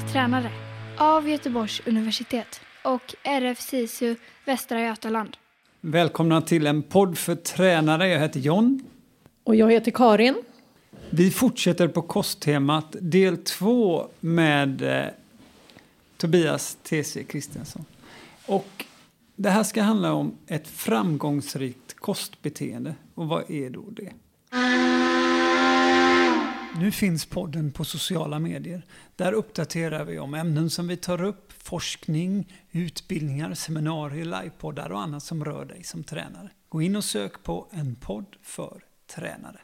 för tränare av Göteborgs universitet och RF SISU Västra Götaland. Välkomna till en podd för tränare. Jag heter John. Och jag heter Karin. Vi fortsätter på kosttemat del två med eh, Tobias TC Kristensson. Och det här ska handla om ett framgångsrikt kostbeteende. Och vad är då det? Nu finns podden på sociala medier. Där uppdaterar vi om ämnen som vi tar upp, forskning, utbildningar, seminarier, livepoddar och annat som rör dig som tränare. Gå in och sök på en podd för tränare.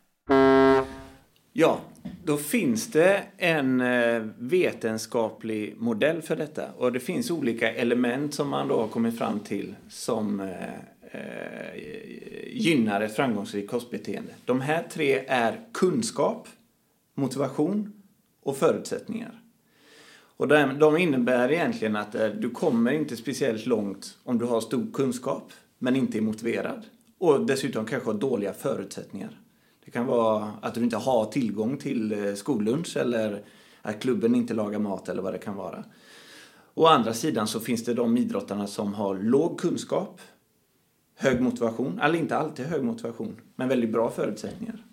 Ja, då finns det en eh, vetenskaplig modell för detta och det finns olika element som man då har kommit fram till som eh, eh gynnar ett framgångsrikt kostbeteende. De här tre är kunskap, motivation och förutsättningar. Och de innebär egentligen att eh, du kommer inte speciellt långt om du har stor kunskap men inte är motiverad och dessutom kanske har dåliga förutsättningar. Det kan vara att du inte har tillgång till eh, skollunch eller att klubben inte lagar mat eller vad det kan vara. Å andra sidan så finns det de idrottarna som har låg kunskap, hög motivation, eller inte alltid hög motivation, men väldigt bra förutsättningar.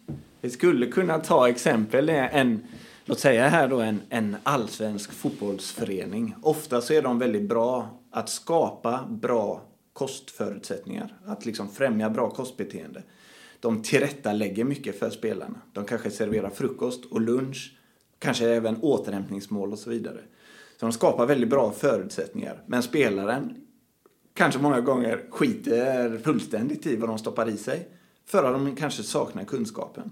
Vi skulle kunna ta exempel, en, låt säga här då en, en allsvensk fotbollsförening. Ofta så är de väldigt bra att skapa bra kostförutsättningar, att liksom främja bra kostbeteende de tillrättalägger mycket för spelarna. De kanske serverar frukost och lunch, kanske även återhämtningsmål och så vidare. Så de skapar väldigt bra förutsättningar. Men spelaren kanske många gånger skiter fullständigt i vad de stoppar i sig för att de kanske saknar kunskapen.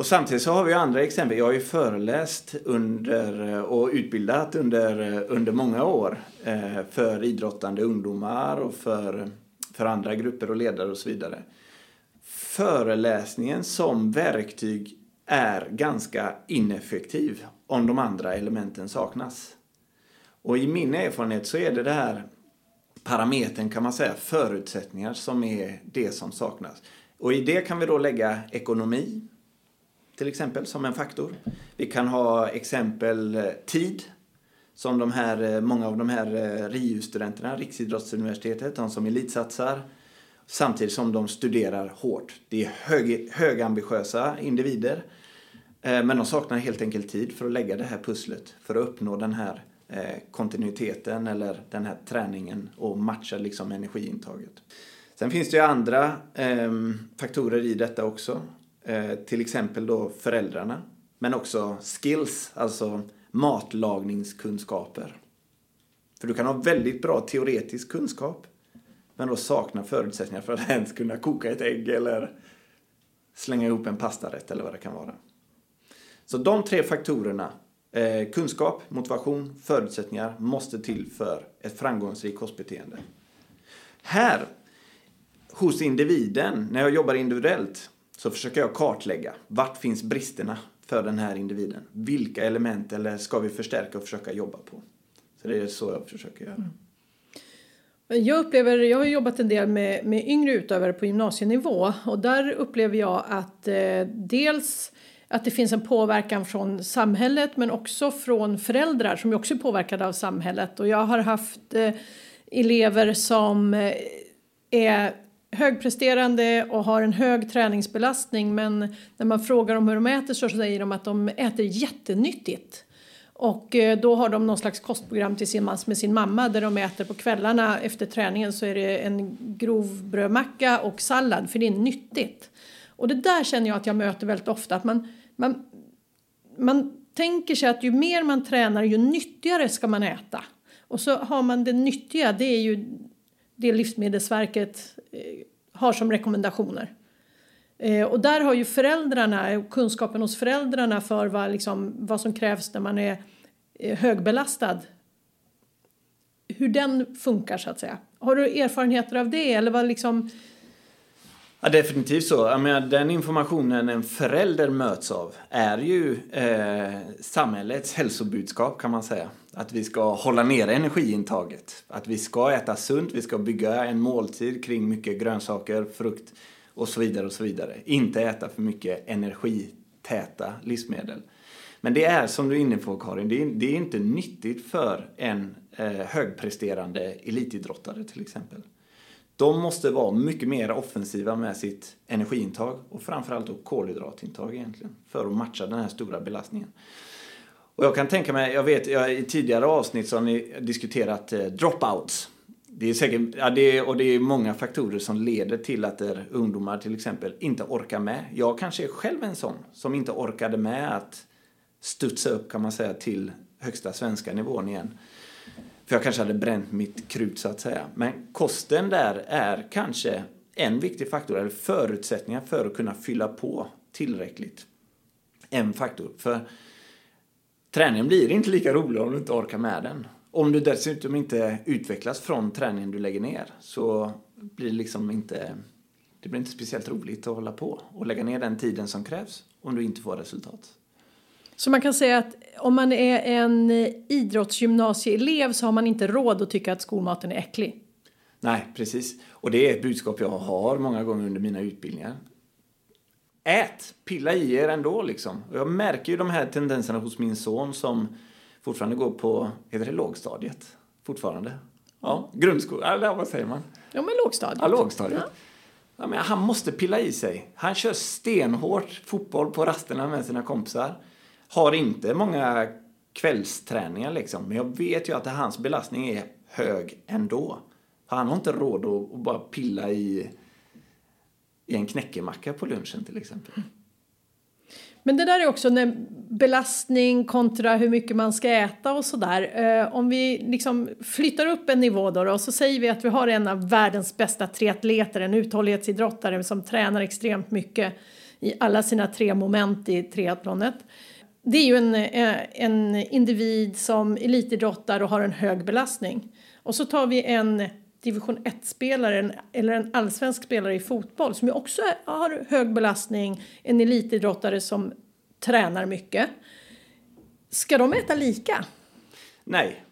Och samtidigt så har vi andra exempel. Jag har ju föreläst under eh, och utbildat under, eh, under många år eh, för idrottande ungdomar och för, för andra grupper och ledare och så vidare föreläsningen som verktyg är ganska ineffektiv om de andra elementen saknas. Och i min erfarenhet så är det det här parametern kan man säga, förutsättningar som är det som saknas. Och i det kan vi då lägga ekonomi till exempel som en faktor. Vi kan ha exempel eh, tid som de här, eh, många av de här eh, RIU-studenterna, Riksidrottsuniversitetet, de som elitsatsar, samtidigt som de studerar hårt. Det är hög, högambitiösa individer men de saknar helt enkelt tid för att lägga det här pusslet för att uppnå den här kontinuiteten eller den här träningen och matcha liksom energiintaget. Sen finns det ju andra eh, faktorer i detta också. Eh, till exempel då föräldrarna. Men också skills, alltså matlagningskunskaper. För du kan ha väldigt bra teoretisk kunskap men då sakna förutsättningar för att ens kunna koka ett ägg eller slänga ihop en pastarätt eller vad det kan vara. Så de tre faktorerna, eh, kunskap, motivation, förutsättningar, måste till för ett framgångsrikt kostbeteende. Här, hos individen, när jag jobbar individuellt, så försöker jag kartlägga vart finns bristerna för den här individen. Vilka element eller ska vi förstärka och försöka jobba på? Så det är så jag försöker göra. Mm. Jag upplever, jag har jobbat en del med, med yngre utövare på gymnasienivå och där upplever jag att eh, dels att det finns en påverkan från samhället men också från föräldrar som också är påverkade av samhället och jag har haft eh, elever som eh, är högpresterande och har en hög träningsbelastning men när man frågar dem hur de äter så säger de att de äter jättenyttigt. Och eh, då har de någon slags kostprogram tillsammans med sin mamma där de äter på kvällarna efter träningen så är det en grov brödmacka och sallad för det är nyttigt. Och det där känner jag att jag möter väldigt ofta att man, man, man tänker sig att ju mer man tränar ju nyttigare ska man äta. Och så har man det nyttiga, det är ju det Livsmedelsverket eh, har som rekommendationer. Eh, och där har ju föräldrarna, eh, kunskapen hos föräldrarna för vad, liksom, vad som krävs när man är högbelastad. Hur den funkar så att säga. Har du erfarenheter av det eller vad liksom? Ja, definitivt så. Jag menar, den informationen en förälder möts av är ju eh, samhällets hälsobudskap kan man säga. Att vi ska hålla nere energiintaget. Att vi ska äta sunt, vi ska bygga en måltid kring mycket grönsaker, frukt, och så vidare och så vidare. Inte äta för mycket energitäta livsmedel. Men det är som du är inne på Karin, det är, det är inte nyttigt för en eh, högpresterande elitidrottare till exempel. De måste vara mycket mer offensiva med sitt energiintag och framförallt då kolhydratintag egentligen för att matcha den här stora belastningen. Och jag kan tänka mig, jag vet jag, i tidigare avsnitt så har ni diskuterat eh, dropouts. Det är säkert, ja, det är, och det är många faktorer som leder till att er ungdomar till exempel inte orkar med. Jag kanske är själv en sån som inte orkade med att studsa upp kan man säga till högsta svenska nivån igen. För jag kanske hade bränt mitt krut så att säga. Men kosten där är kanske en viktig faktor, eller förutsättningar för att kunna fylla på tillräckligt. En faktor. För träningen blir inte lika rolig om du inte orkar med den. Om du dessutom inte utvecklas från träningen du lägger ner så blir det liksom inte, det blir inte speciellt roligt att hålla på och lägga ner den tiden som krävs om du inte får resultat. Så man kan säga att om man är en idrottsgymnasieelev så har man inte råd att tycka att skolmaten är äcklig. Nej, precis. Och det är ett budskap jag har många gånger under mina utbildningar. Ät! Pilla i er ändå liksom. Och jag märker ju de här tendenserna hos min son som fortfarande går på, heter det lågstadiet? Fortfarande? Ja, grundskola, eller vad säger man? Ja, men lågstadiet. Ja, lågstadiet. Ja. Ja, men han måste pilla i sig. Han kör stenhårt fotboll på rasterna med sina kompisar. Har inte många kvällsträningar liksom. Men jag vet ju att hans belastning är hög ändå. Han har inte råd att bara pilla i, i en knäckemacka på lunchen till exempel. Men det där är också när belastning kontra hur mycket man ska äta och sådär. Eh, om vi liksom flyttar upp en nivå då, då och så säger vi att vi har en av världens bästa triatleter, en uthållighetsidrottare som tränar extremt mycket i alla sina tre moment i triathlonet. Det är ju en, eh, en individ som elitidrottar och har en hög belastning. Och så tar vi en division 1-spelare eller en allsvensk spelare i fotboll som ju också har hög belastning, en elitidrottare som tränar mycket. Ska de äta lika? Nej.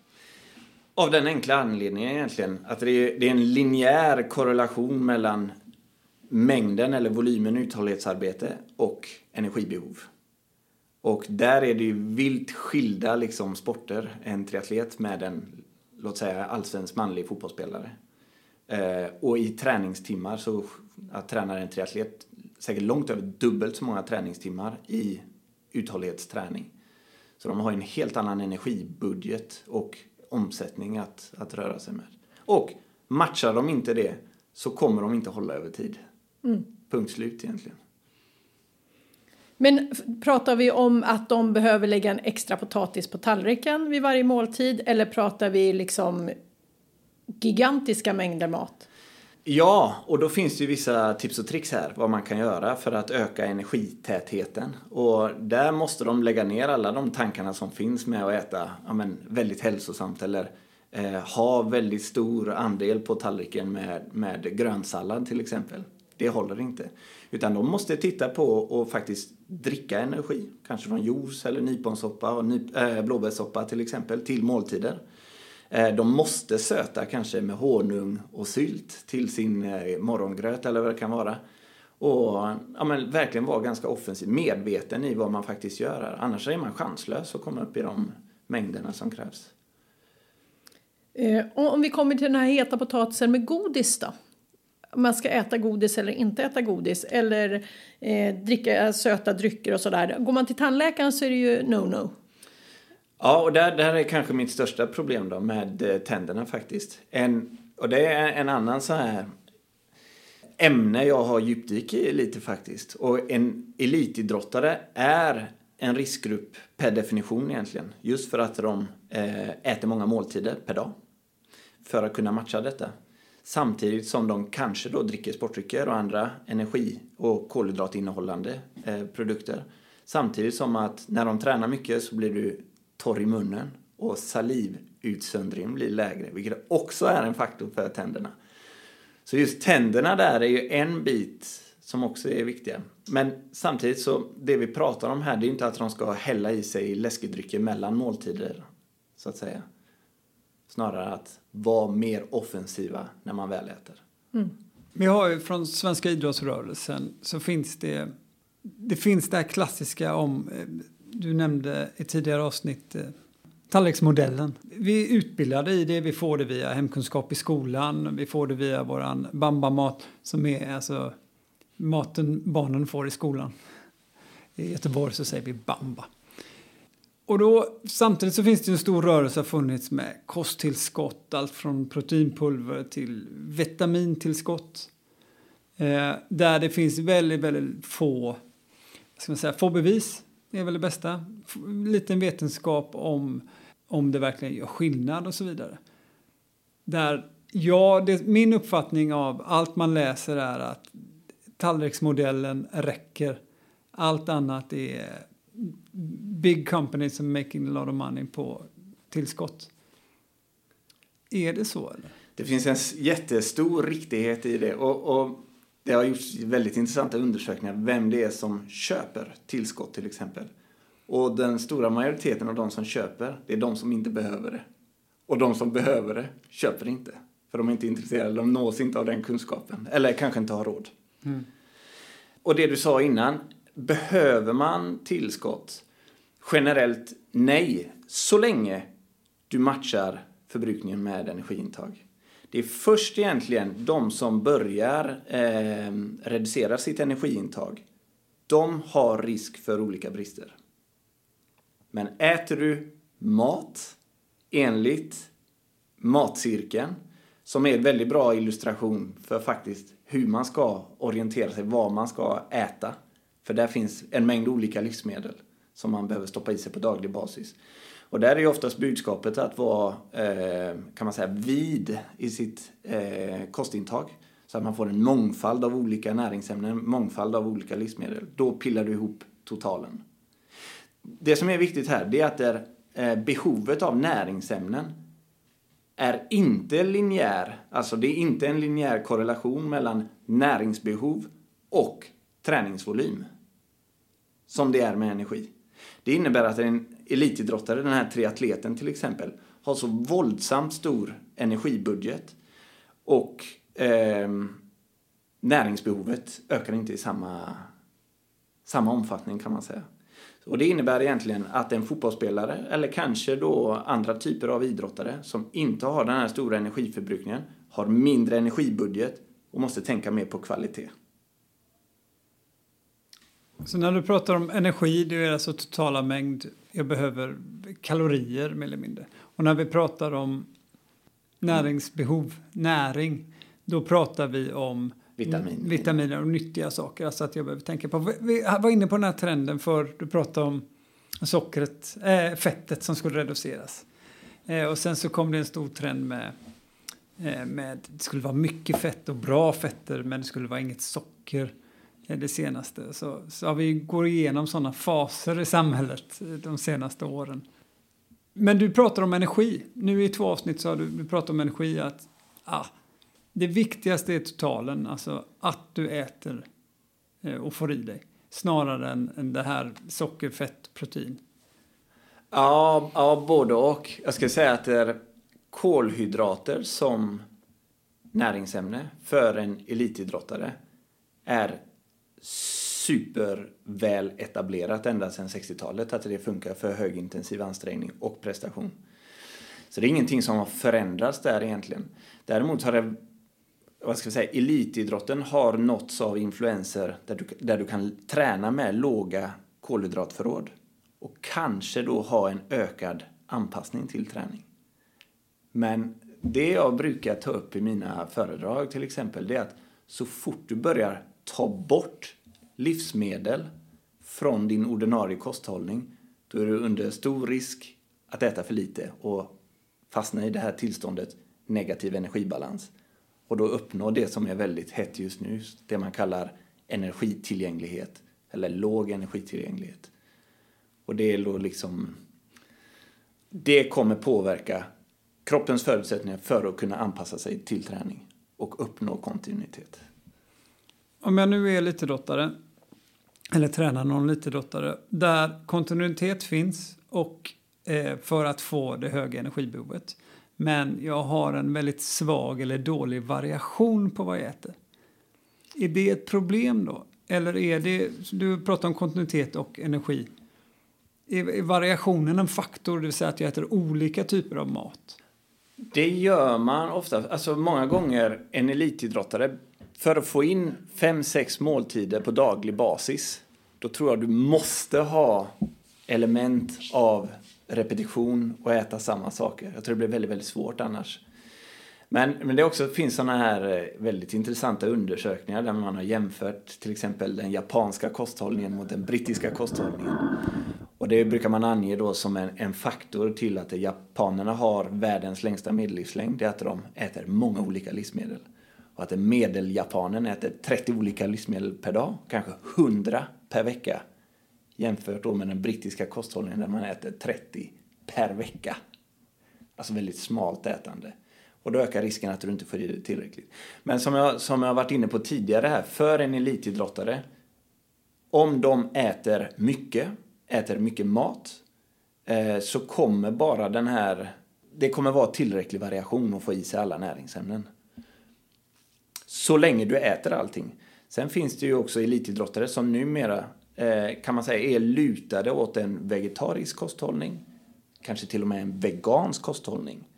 Av den enkla anledningen egentligen att det är, det är en linjär korrelation mellan mängden eller volymen uthållighetsarbete och energibehov. Och där är det ju vilt skilda liksom, sporter. En triatlet med en låt säga allsvensk manlig fotbollsspelare. Eh, och i träningstimmar så att tränar en triatlet säkert långt över dubbelt så många träningstimmar i uthållighetsträning. Så de har en helt annan energibudget och omsättning att, att röra sig med. Och matchar de inte det så kommer de inte hålla över tid. Mm. Punkt slut egentligen. Men pratar vi om att de behöver lägga en extra potatis på tallriken vid varje måltid eller pratar vi liksom gigantiska mängder mat? Ja, och då finns det ju vissa tips och tricks här vad man kan göra för att öka energitätheten. Och där måste de lägga ner alla de tankarna som finns med att äta ja, men, väldigt hälsosamt eller eh, ha väldigt stor andel på tallriken med, med grönsallad till exempel. Det håller inte. Utan de måste titta på och faktiskt dricka energi. Kanske från juice eller nyponsoppa och ny, äh, blåbärssoppa till exempel till måltider. Eh, de måste söta kanske med honung och sylt till sin eh, morgongröt eller vad det kan vara. Och ja, men, verkligen vara ganska offensiv, medveten i vad man faktiskt gör. Annars är man chanslös att komma upp i de mängderna som krävs. Eh, om vi kommer till den här heta potatisen med godis då? Man ska äta godis eller inte äta godis eller eh, dricka eh, söta drycker och sådär. Går man till tandläkaren så är det ju no-no. Ja, och där, där är kanske mitt största problem då med eh, tänderna faktiskt. En, och det är en annan så här ämne jag har djupdyk i lite faktiskt. Och en elitidrottare är en riskgrupp per definition egentligen. Just för att de eh, äter många måltider per dag. För att kunna matcha detta. Samtidigt som de kanske då dricker sportdrycker och andra energi och kolhydratinnehållande eh, produkter. Samtidigt som att när de tränar mycket så blir du torr i munnen och salivutsöndringen blir lägre, vilket också är en faktor för tänderna. Så just tänderna där är ju en bit som också är viktiga. Men samtidigt så, det vi pratar om här, det är inte att de ska hälla i sig läskedrycker mellan måltider, så att säga. Snarare att vara mer offensiva när man väl äter. Mm. Vi har ju från svenska idrottsrörelsen så finns det det finns det här klassiska om eh, du nämnde i tidigare avsnitt eh, tallriksmodellen. Vi är utbildade i det, vi får det via hemkunskap i skolan, vi får det via våran Bamba-mat som är alltså maten barnen får i skolan. I Göteborg så säger vi Bamba. Och då, samtidigt så finns det en stor rörelse har funnits med kosttillskott, allt från proteinpulver till vitamintillskott. Eh, där det finns väldigt, väldigt få, ska man säga, få bevis, det är väl det bästa. F liten vetenskap om, om det verkligen gör skillnad och så vidare. Där, ja, det, min uppfattning av allt man läser är att tallriksmodellen räcker. Allt annat är big companies som making a lot of money på tillskott. Är det så eller? Det finns en jättestor riktighet i det och, och det har gjorts väldigt intressanta undersökningar vem det är som köper tillskott till exempel. Och den stora majoriteten av de som köper, det är de som inte behöver det. Och de som behöver det köper inte. För de är inte intresserade, de nås inte av den kunskapen. Eller kanske inte har råd. Mm. Och det du sa innan, behöver man tillskott? Generellt nej, så länge du matchar förbrukningen med energiintag. Det är först egentligen de som börjar eh, reducera sitt energiintag. De har risk för olika brister. Men äter du mat enligt matcirkeln, som är en väldigt bra illustration för faktiskt hur man ska orientera sig, vad man ska äta. För där finns en mängd olika livsmedel som man behöver stoppa i sig på daglig basis. Och där är oftast budskapet att vara, eh, kan man säga, vid i sitt eh, kostintag. Så att man får en mångfald av olika näringsämnen, en mångfald av olika livsmedel. Då pillar du ihop totalen. Det som är viktigt här, det är att det är, eh, behovet av näringsämnen är inte linjär, alltså det är inte en linjär korrelation mellan näringsbehov och träningsvolym. Som det är med energi. Det innebär att en elitidrottare, den här triatleten till exempel, har så våldsamt stor energibudget och eh, näringsbehovet ökar inte i samma, samma omfattning kan man säga. Och det innebär egentligen att en fotbollsspelare eller kanske då andra typer av idrottare som inte har den här stora energiförbrukningen har mindre energibudget och måste tänka mer på kvalitet. Så när du pratar om energi, det är alltså totala mängd jag behöver kalorier mer eller mindre. Och när vi pratar om näringsbehov, näring, då pratar vi om Vitamin. vitaminer och nyttiga saker. Alltså att jag behöver tänka på. Vi var inne på den här trenden för du pratade om sockret, äh, fettet som skulle reduceras. Eh, och sen så kom det en stor trend med, eh, med det skulle vara mycket fett och bra fetter men det skulle vara inget socker Eh, det senaste. Så, så har vi går igenom sådana faser i samhället de senaste åren. Men du pratar om energi. Nu i två avsnitt så har du, du pratat om energi. att ah, Det viktigaste är totalen, alltså att du äter eh, och får i dig. Snarare än, än det här socker, fett, protein. Ja, ja, både och. Jag skulle säga att det är kolhydrater som näringsämne för en elitidrottare är superväl etablerat ända sedan 60-talet att det funkar för högintensiv ansträngning och prestation. Så det är ingenting som har förändrats där egentligen. Däremot har det, vad ska vi säga, elitidrotten har nåtts av influenser där du, där du kan träna med låga kolhydratförråd och kanske då ha en ökad anpassning till träning. Men det jag brukar ta upp i mina föredrag till exempel, det är att så fort du börjar ta bort livsmedel från din ordinarie kosthållning, då är du under stor risk att äta för lite och fastna i det här tillståndet negativ energibalans. Och då uppnå det som är väldigt hett just nu, det man kallar energitillgänglighet eller låg energitillgänglighet. Och det är då liksom det kommer påverka kroppens förutsättningar för att kunna anpassa sig till träning och uppnå kontinuitet. Om jag nu är elitidrottare, eller tränar någon elitidrottare, där kontinuitet finns och eh, för att få det höga energibehovet. Men jag har en väldigt svag eller dålig variation på vad jag äter. Är det ett problem då? Eller är det, du pratar om kontinuitet och energi. är, är variationen en faktor, det vill säga att jag äter olika typer av mat? Det gör man ofta. Alltså många gånger en elitidrottare, för att få in fem sex måltider på daglig basis, då tror jag du måste ha element av repetition och äta samma saker. Jag tror det blir väldigt, väldigt svårt annars. Men, men det också finns sådana här eh, väldigt intressanta undersökningar där man har jämfört till exempel den japanska kosthållningen mot den brittiska kosthållningen. Och det brukar man ange då som en, en faktor till att japanerna har världens längsta medellivslängd. Det är att de äter många olika livsmedel. Och att medeljapanen äter 30 olika livsmedel per dag, kanske 100 per vecka. Jämfört då med den brittiska kosthållningen där man äter 30 per vecka. Alltså väldigt smalt ätande. Och då ökar risken att du inte får i dig tillräckligt. Men som jag, som jag varit inne på tidigare här, för en elitidrottare, om de äter mycket, äter mycket mat, eh, så kommer bara den här, det kommer vara tillräcklig variation att få i sig alla näringsämnen. Så länge du äter allting. Sen finns det ju också elitidrottare som numera eh, kan man säga är lutade åt en vegetarisk kosthållning. Kanske till och med en vegansk kosthållning.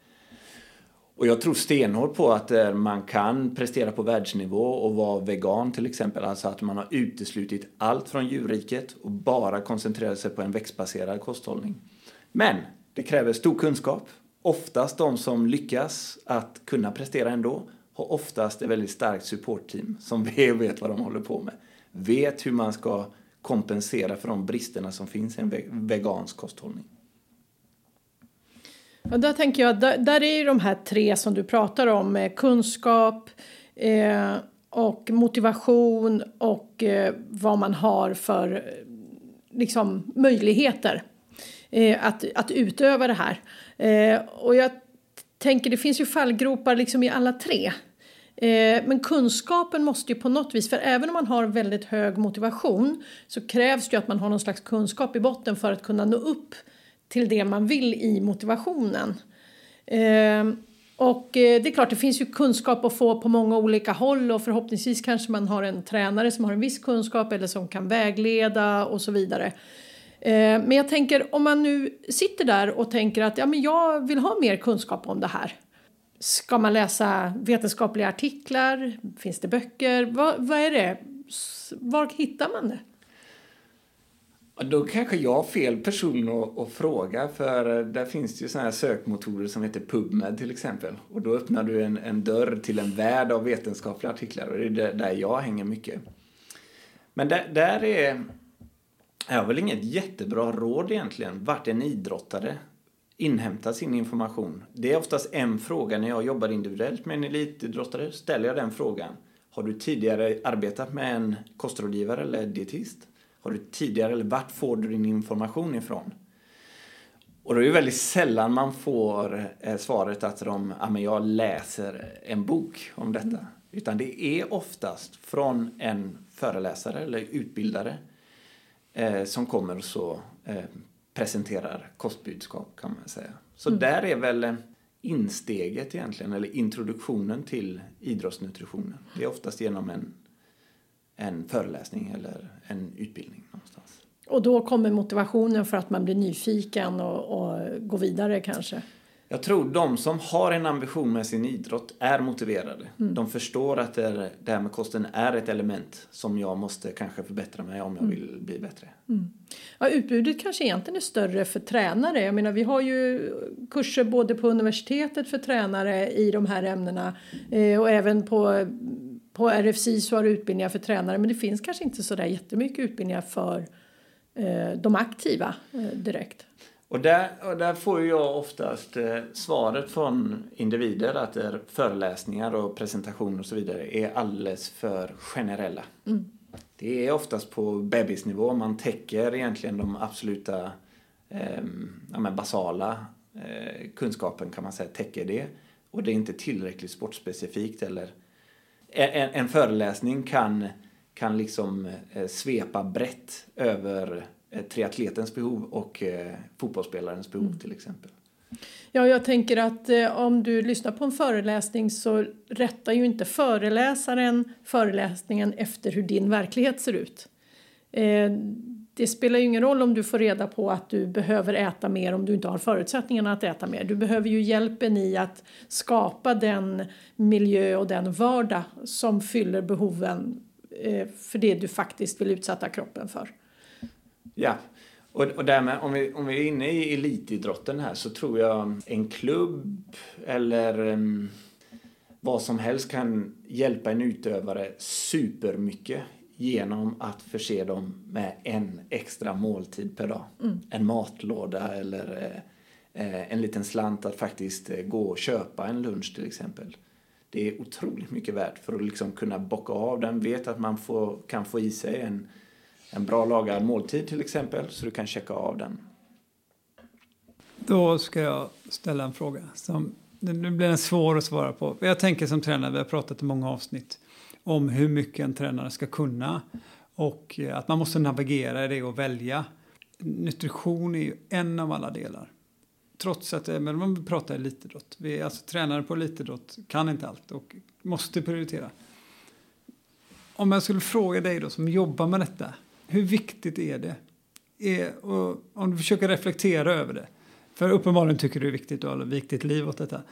Och jag tror stenhårt på att eh, man kan prestera på världsnivå och vara vegan till exempel. Alltså att man har uteslutit allt från djurriket och bara koncentrerat sig på en växtbaserad kosthållning. Men det kräver stor kunskap. Oftast de som lyckas att kunna prestera ändå har oftast ett väldigt starkt supportteam som vet vad de håller på med. Vet hur man ska kompensera för de bristerna som finns i en vegansk kosthållning. Ja, där tänker jag, där, där är ju de här tre som du pratar om, eh, kunskap eh, och motivation och eh, vad man har för eh, liksom, möjligheter eh, att, att utöva det här. Eh, och jag tänker, det finns ju fallgropar liksom i alla tre. Eh, men kunskapen måste ju på något vis, för även om man har väldigt hög motivation så krävs det ju att man har någon slags kunskap i botten för att kunna nå upp till det man vill i motivationen. Eh, och eh, det är klart, det finns ju kunskap att få på många olika håll och förhoppningsvis kanske man har en tränare som har en viss kunskap eller som kan vägleda och så vidare. Men jag tänker om man nu sitter där och tänker att ja, men jag vill ha mer kunskap om det här. Ska man läsa vetenskapliga artiklar? Finns det böcker? Vad, vad är det? Var hittar man det? Då kanske jag har fel person att, att, fråga för eh, där finns det ju sådana här sökmotorer som heter PubMed till exempel. Och då öppnar du en, en dörr till en värld av vetenskapliga artiklar och det är där jag hänger mycket. Men där, där är jag väl inget jättebra råd egentligen vart en idrottare inhämtar sin information. Det är oftast en fråga när jag jobbar individuellt med en elitidrottare. Ställer jag den frågan. Har du tidigare arbetat med en kostrådgivare eller dietist? Har du tidigare, eller vart får du din information ifrån? Och då är det väldigt sällan man får eh, svaret att de, ja, men jag läser en bok om detta. Mm. Utan det är oftast från en föreläsare eller utbildare eh, som kommer och så eh, presenterar kostbudskap kan man säga. Så mm. där är väl eh, insteget egentligen, eller introduktionen till idrottsnutritionen. Det är oftast genom en en föreläsning eller en utbildning någonstans. Och då kommer motivationen för att man blir nyfiken och, och går vidare kanske? Jag tror de som har en ambition med sin idrott är motiverade. Mm. De förstår att det, är, det här med kosten är ett element som jag måste kanske förbättra mig om jag mm. vill bli bättre. Mm. Ja, utbudet kanske egentligen är större för tränare. Jag menar, vi har ju kurser både på universitetet för tränare i de här ämnena eh, och även på på RFC så har du utbildningar för tränare men det finns kanske inte så där jättemycket utbildningar för eh, de aktiva eh, direkt. Och där, och där får jag oftast eh, svaret från individer att föreläsningar och presentationer och så vidare är alldeles för generella. Mm. Det är oftast på bebisnivå man täcker egentligen de absoluta eh, ja, basala eh, kunskapen kan man säga täcker det. Och det är inte tillräckligt sportspecifikt eller en, en föreläsning kan, kan liksom eh, svepa brett över triatletens behov och eh, fotbollsspelarens behov mm. till exempel. Ja, jag tänker att eh, om du lyssnar på en föreläsning så rättar ju inte föreläsaren föreläsningen efter hur din verklighet ser ut. Eh, det spelar ju ingen roll om du får reda på att du behöver äta mer om du inte har förutsättningarna att äta mer. Du behöver ju hjälpen i att skapa den miljö och den vardag som fyller behoven eh, för det du faktiskt vill utsätta kroppen för. Ja, och, och därmed om vi, om vi är inne i elitidrotten här så tror jag en klubb eller um, vad som helst kan hjälpa en utövare supermycket genom att förse dem med en extra måltid per dag. Mm. En matlåda eller eh, en liten slant att faktiskt eh, gå och köpa en lunch till exempel. Det är otroligt mycket värt för att liksom kunna bocka av den. Vet att man får, kan få i sig en, en bra lagad måltid till exempel så du kan checka av den. Då ska jag ställa en fråga som nu blir den svår att svara på. Jag tänker som tränare, vi har pratat i många avsnitt om hur mycket en tränare ska kunna och eh, att man måste navigera i det och välja. Nutrition är ju en av alla delar. Trots att, eh, men om vi pratar elitidrott, vi är alltså tränare på elitidrott kan inte allt och måste prioritera. Om jag skulle fråga dig då som jobbar med detta, hur viktigt är det? Är, om du försöker reflektera över det, för uppenbarligen tycker du det är viktigt och har viktigt liv åt detta.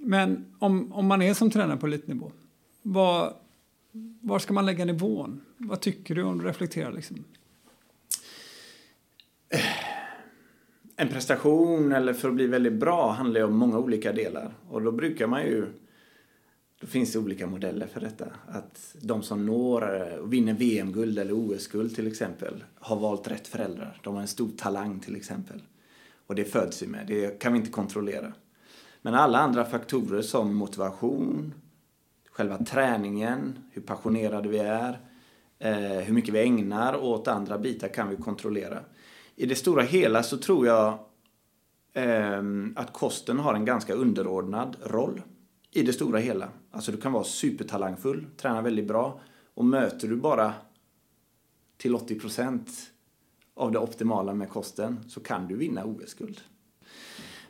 Men om, om man är som tränare på elitnivå, var, var ska man lägga nivån? Vad tycker du om du reflekterar? Liksom? En prestation eller för att bli väldigt bra handlar ju om många olika delar. Och då brukar man ju... Då finns det olika modeller för detta. Att de som når och vinner VM-guld eller OS-guld till exempel har valt rätt föräldrar. De har en stor talang till exempel. Och det föds vi med. Det kan vi inte kontrollera. Men alla andra faktorer som motivation, själva träningen, hur passionerade vi är, eh, hur mycket vi ägnar åt andra bitar kan vi kontrollera. I det stora hela så tror jag ehm, att kosten har en ganska underordnad roll i det stora hela. Alltså du kan vara supertalangfull, träna väldigt bra och möter du bara till 80 procent av det optimala med kosten så kan du vinna OS-guld.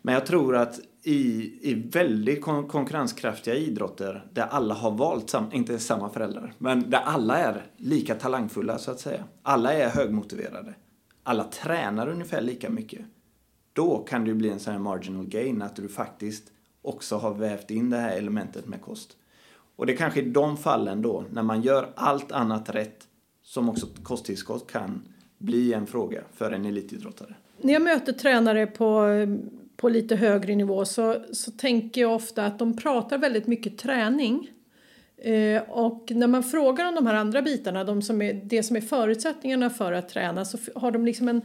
Men jag tror att i, i väldigt kon konkurrenskraftiga idrotter där alla har valt, sam, inte samma föräldrar, men där alla är lika talangfulla så att säga. Alla är högmotiverade. Alla tränar ungefär lika mycket. Då kan det ju bli en sån här marginal gain, att du faktiskt också har vävt in det här elementet med kost. Och det är kanske i de fallen då, när man gör allt annat rätt, som också kosttillskott kan bli en fråga för en elitidrottare. När jag möter tränare på på lite högre nivå så, så tänker jag ofta att de pratar väldigt mycket träning. Eh, och när man frågar om de här andra bitarna, de som är, det som är förutsättningarna för att träna, så har de liksom en,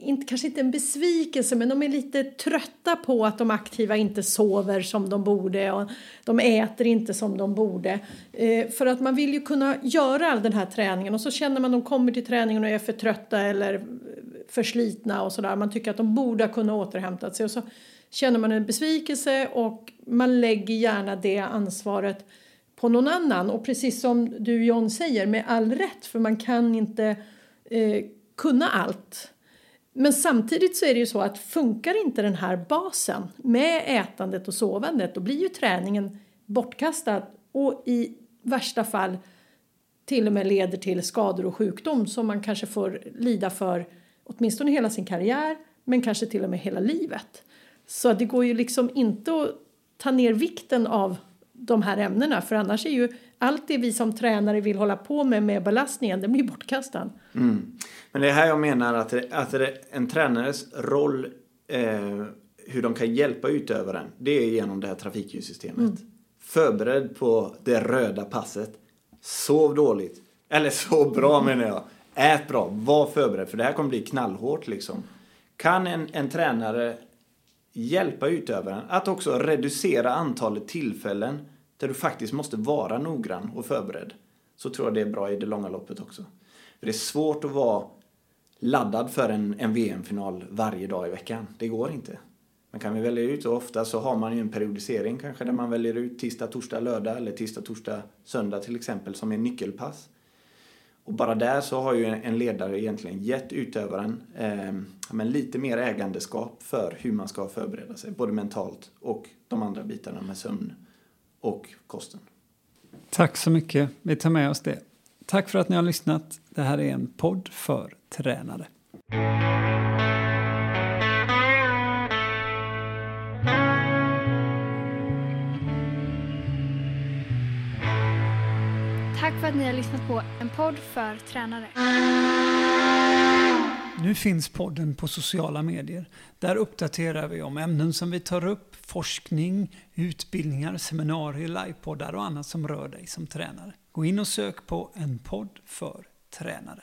inte, kanske inte en besvikelse, men de är lite trötta på att de aktiva inte sover som de borde och de äter inte som de borde. Eh, för att man vill ju kunna göra all den här träningen och så känner man att de kommer till träningen och är för trötta eller förslitna och sådär. Man tycker att de borde ha kunnat återhämta sig och så känner man en besvikelse och man lägger gärna det ansvaret på någon annan. Och precis som du John säger, med all rätt, för man kan inte eh, kunna allt. Men samtidigt så är det ju så att funkar inte den här basen med ätandet och sovandet då blir ju träningen bortkastad och i värsta fall till och med leder till skador och sjukdom som man kanske får lida för åtminstone hela sin karriär men kanske till och med hela livet. Så det går ju liksom inte att ta ner vikten av de här ämnena för annars är ju allt det vi som tränare vill hålla på med med belastningen, det blir bortkastad. Mm. Men det är här jag menar att, det, att det, en tränares roll, eh, hur de kan hjälpa utövaren, det är genom det här trafikljussystemet. Mm. Förbered på det röda passet. Sov dåligt. Eller så bra menar jag. Ät bra, var förberedd för det här kommer bli knallhårt liksom. Kan en, en tränare hjälpa utövaren att också reducera antalet tillfällen där du faktiskt måste vara noggrann och förberedd så tror jag det är bra i det långa loppet också. För det är svårt att vara laddad för en, en VM-final varje dag i veckan. Det går inte. Man kan vi välja ut och ofta så har man ju en periodisering kanske där man väljer ut tisdag, torsdag, lördag eller tisdag, torsdag, söndag till exempel som är nyckelpass. Och bara där så har ju en ledare egentligen gett utövaren eh, men lite mer ägandeskap för hur man ska förbereda sig, både mentalt och de andra bitarna med sömn och kosten. Tack så mycket. Vi tar med oss det. Tack för att ni har lyssnat. Det här är en podd för tränare. Tack för att ni har lyssnat på en podd för tränare. Nu finns podden på sociala medier. Där uppdaterar vi om ämnen som vi tar upp, forskning, utbildningar, seminarier, livepoddar och annat som rör dig som tränare. Gå in och sök på en podd för tränare.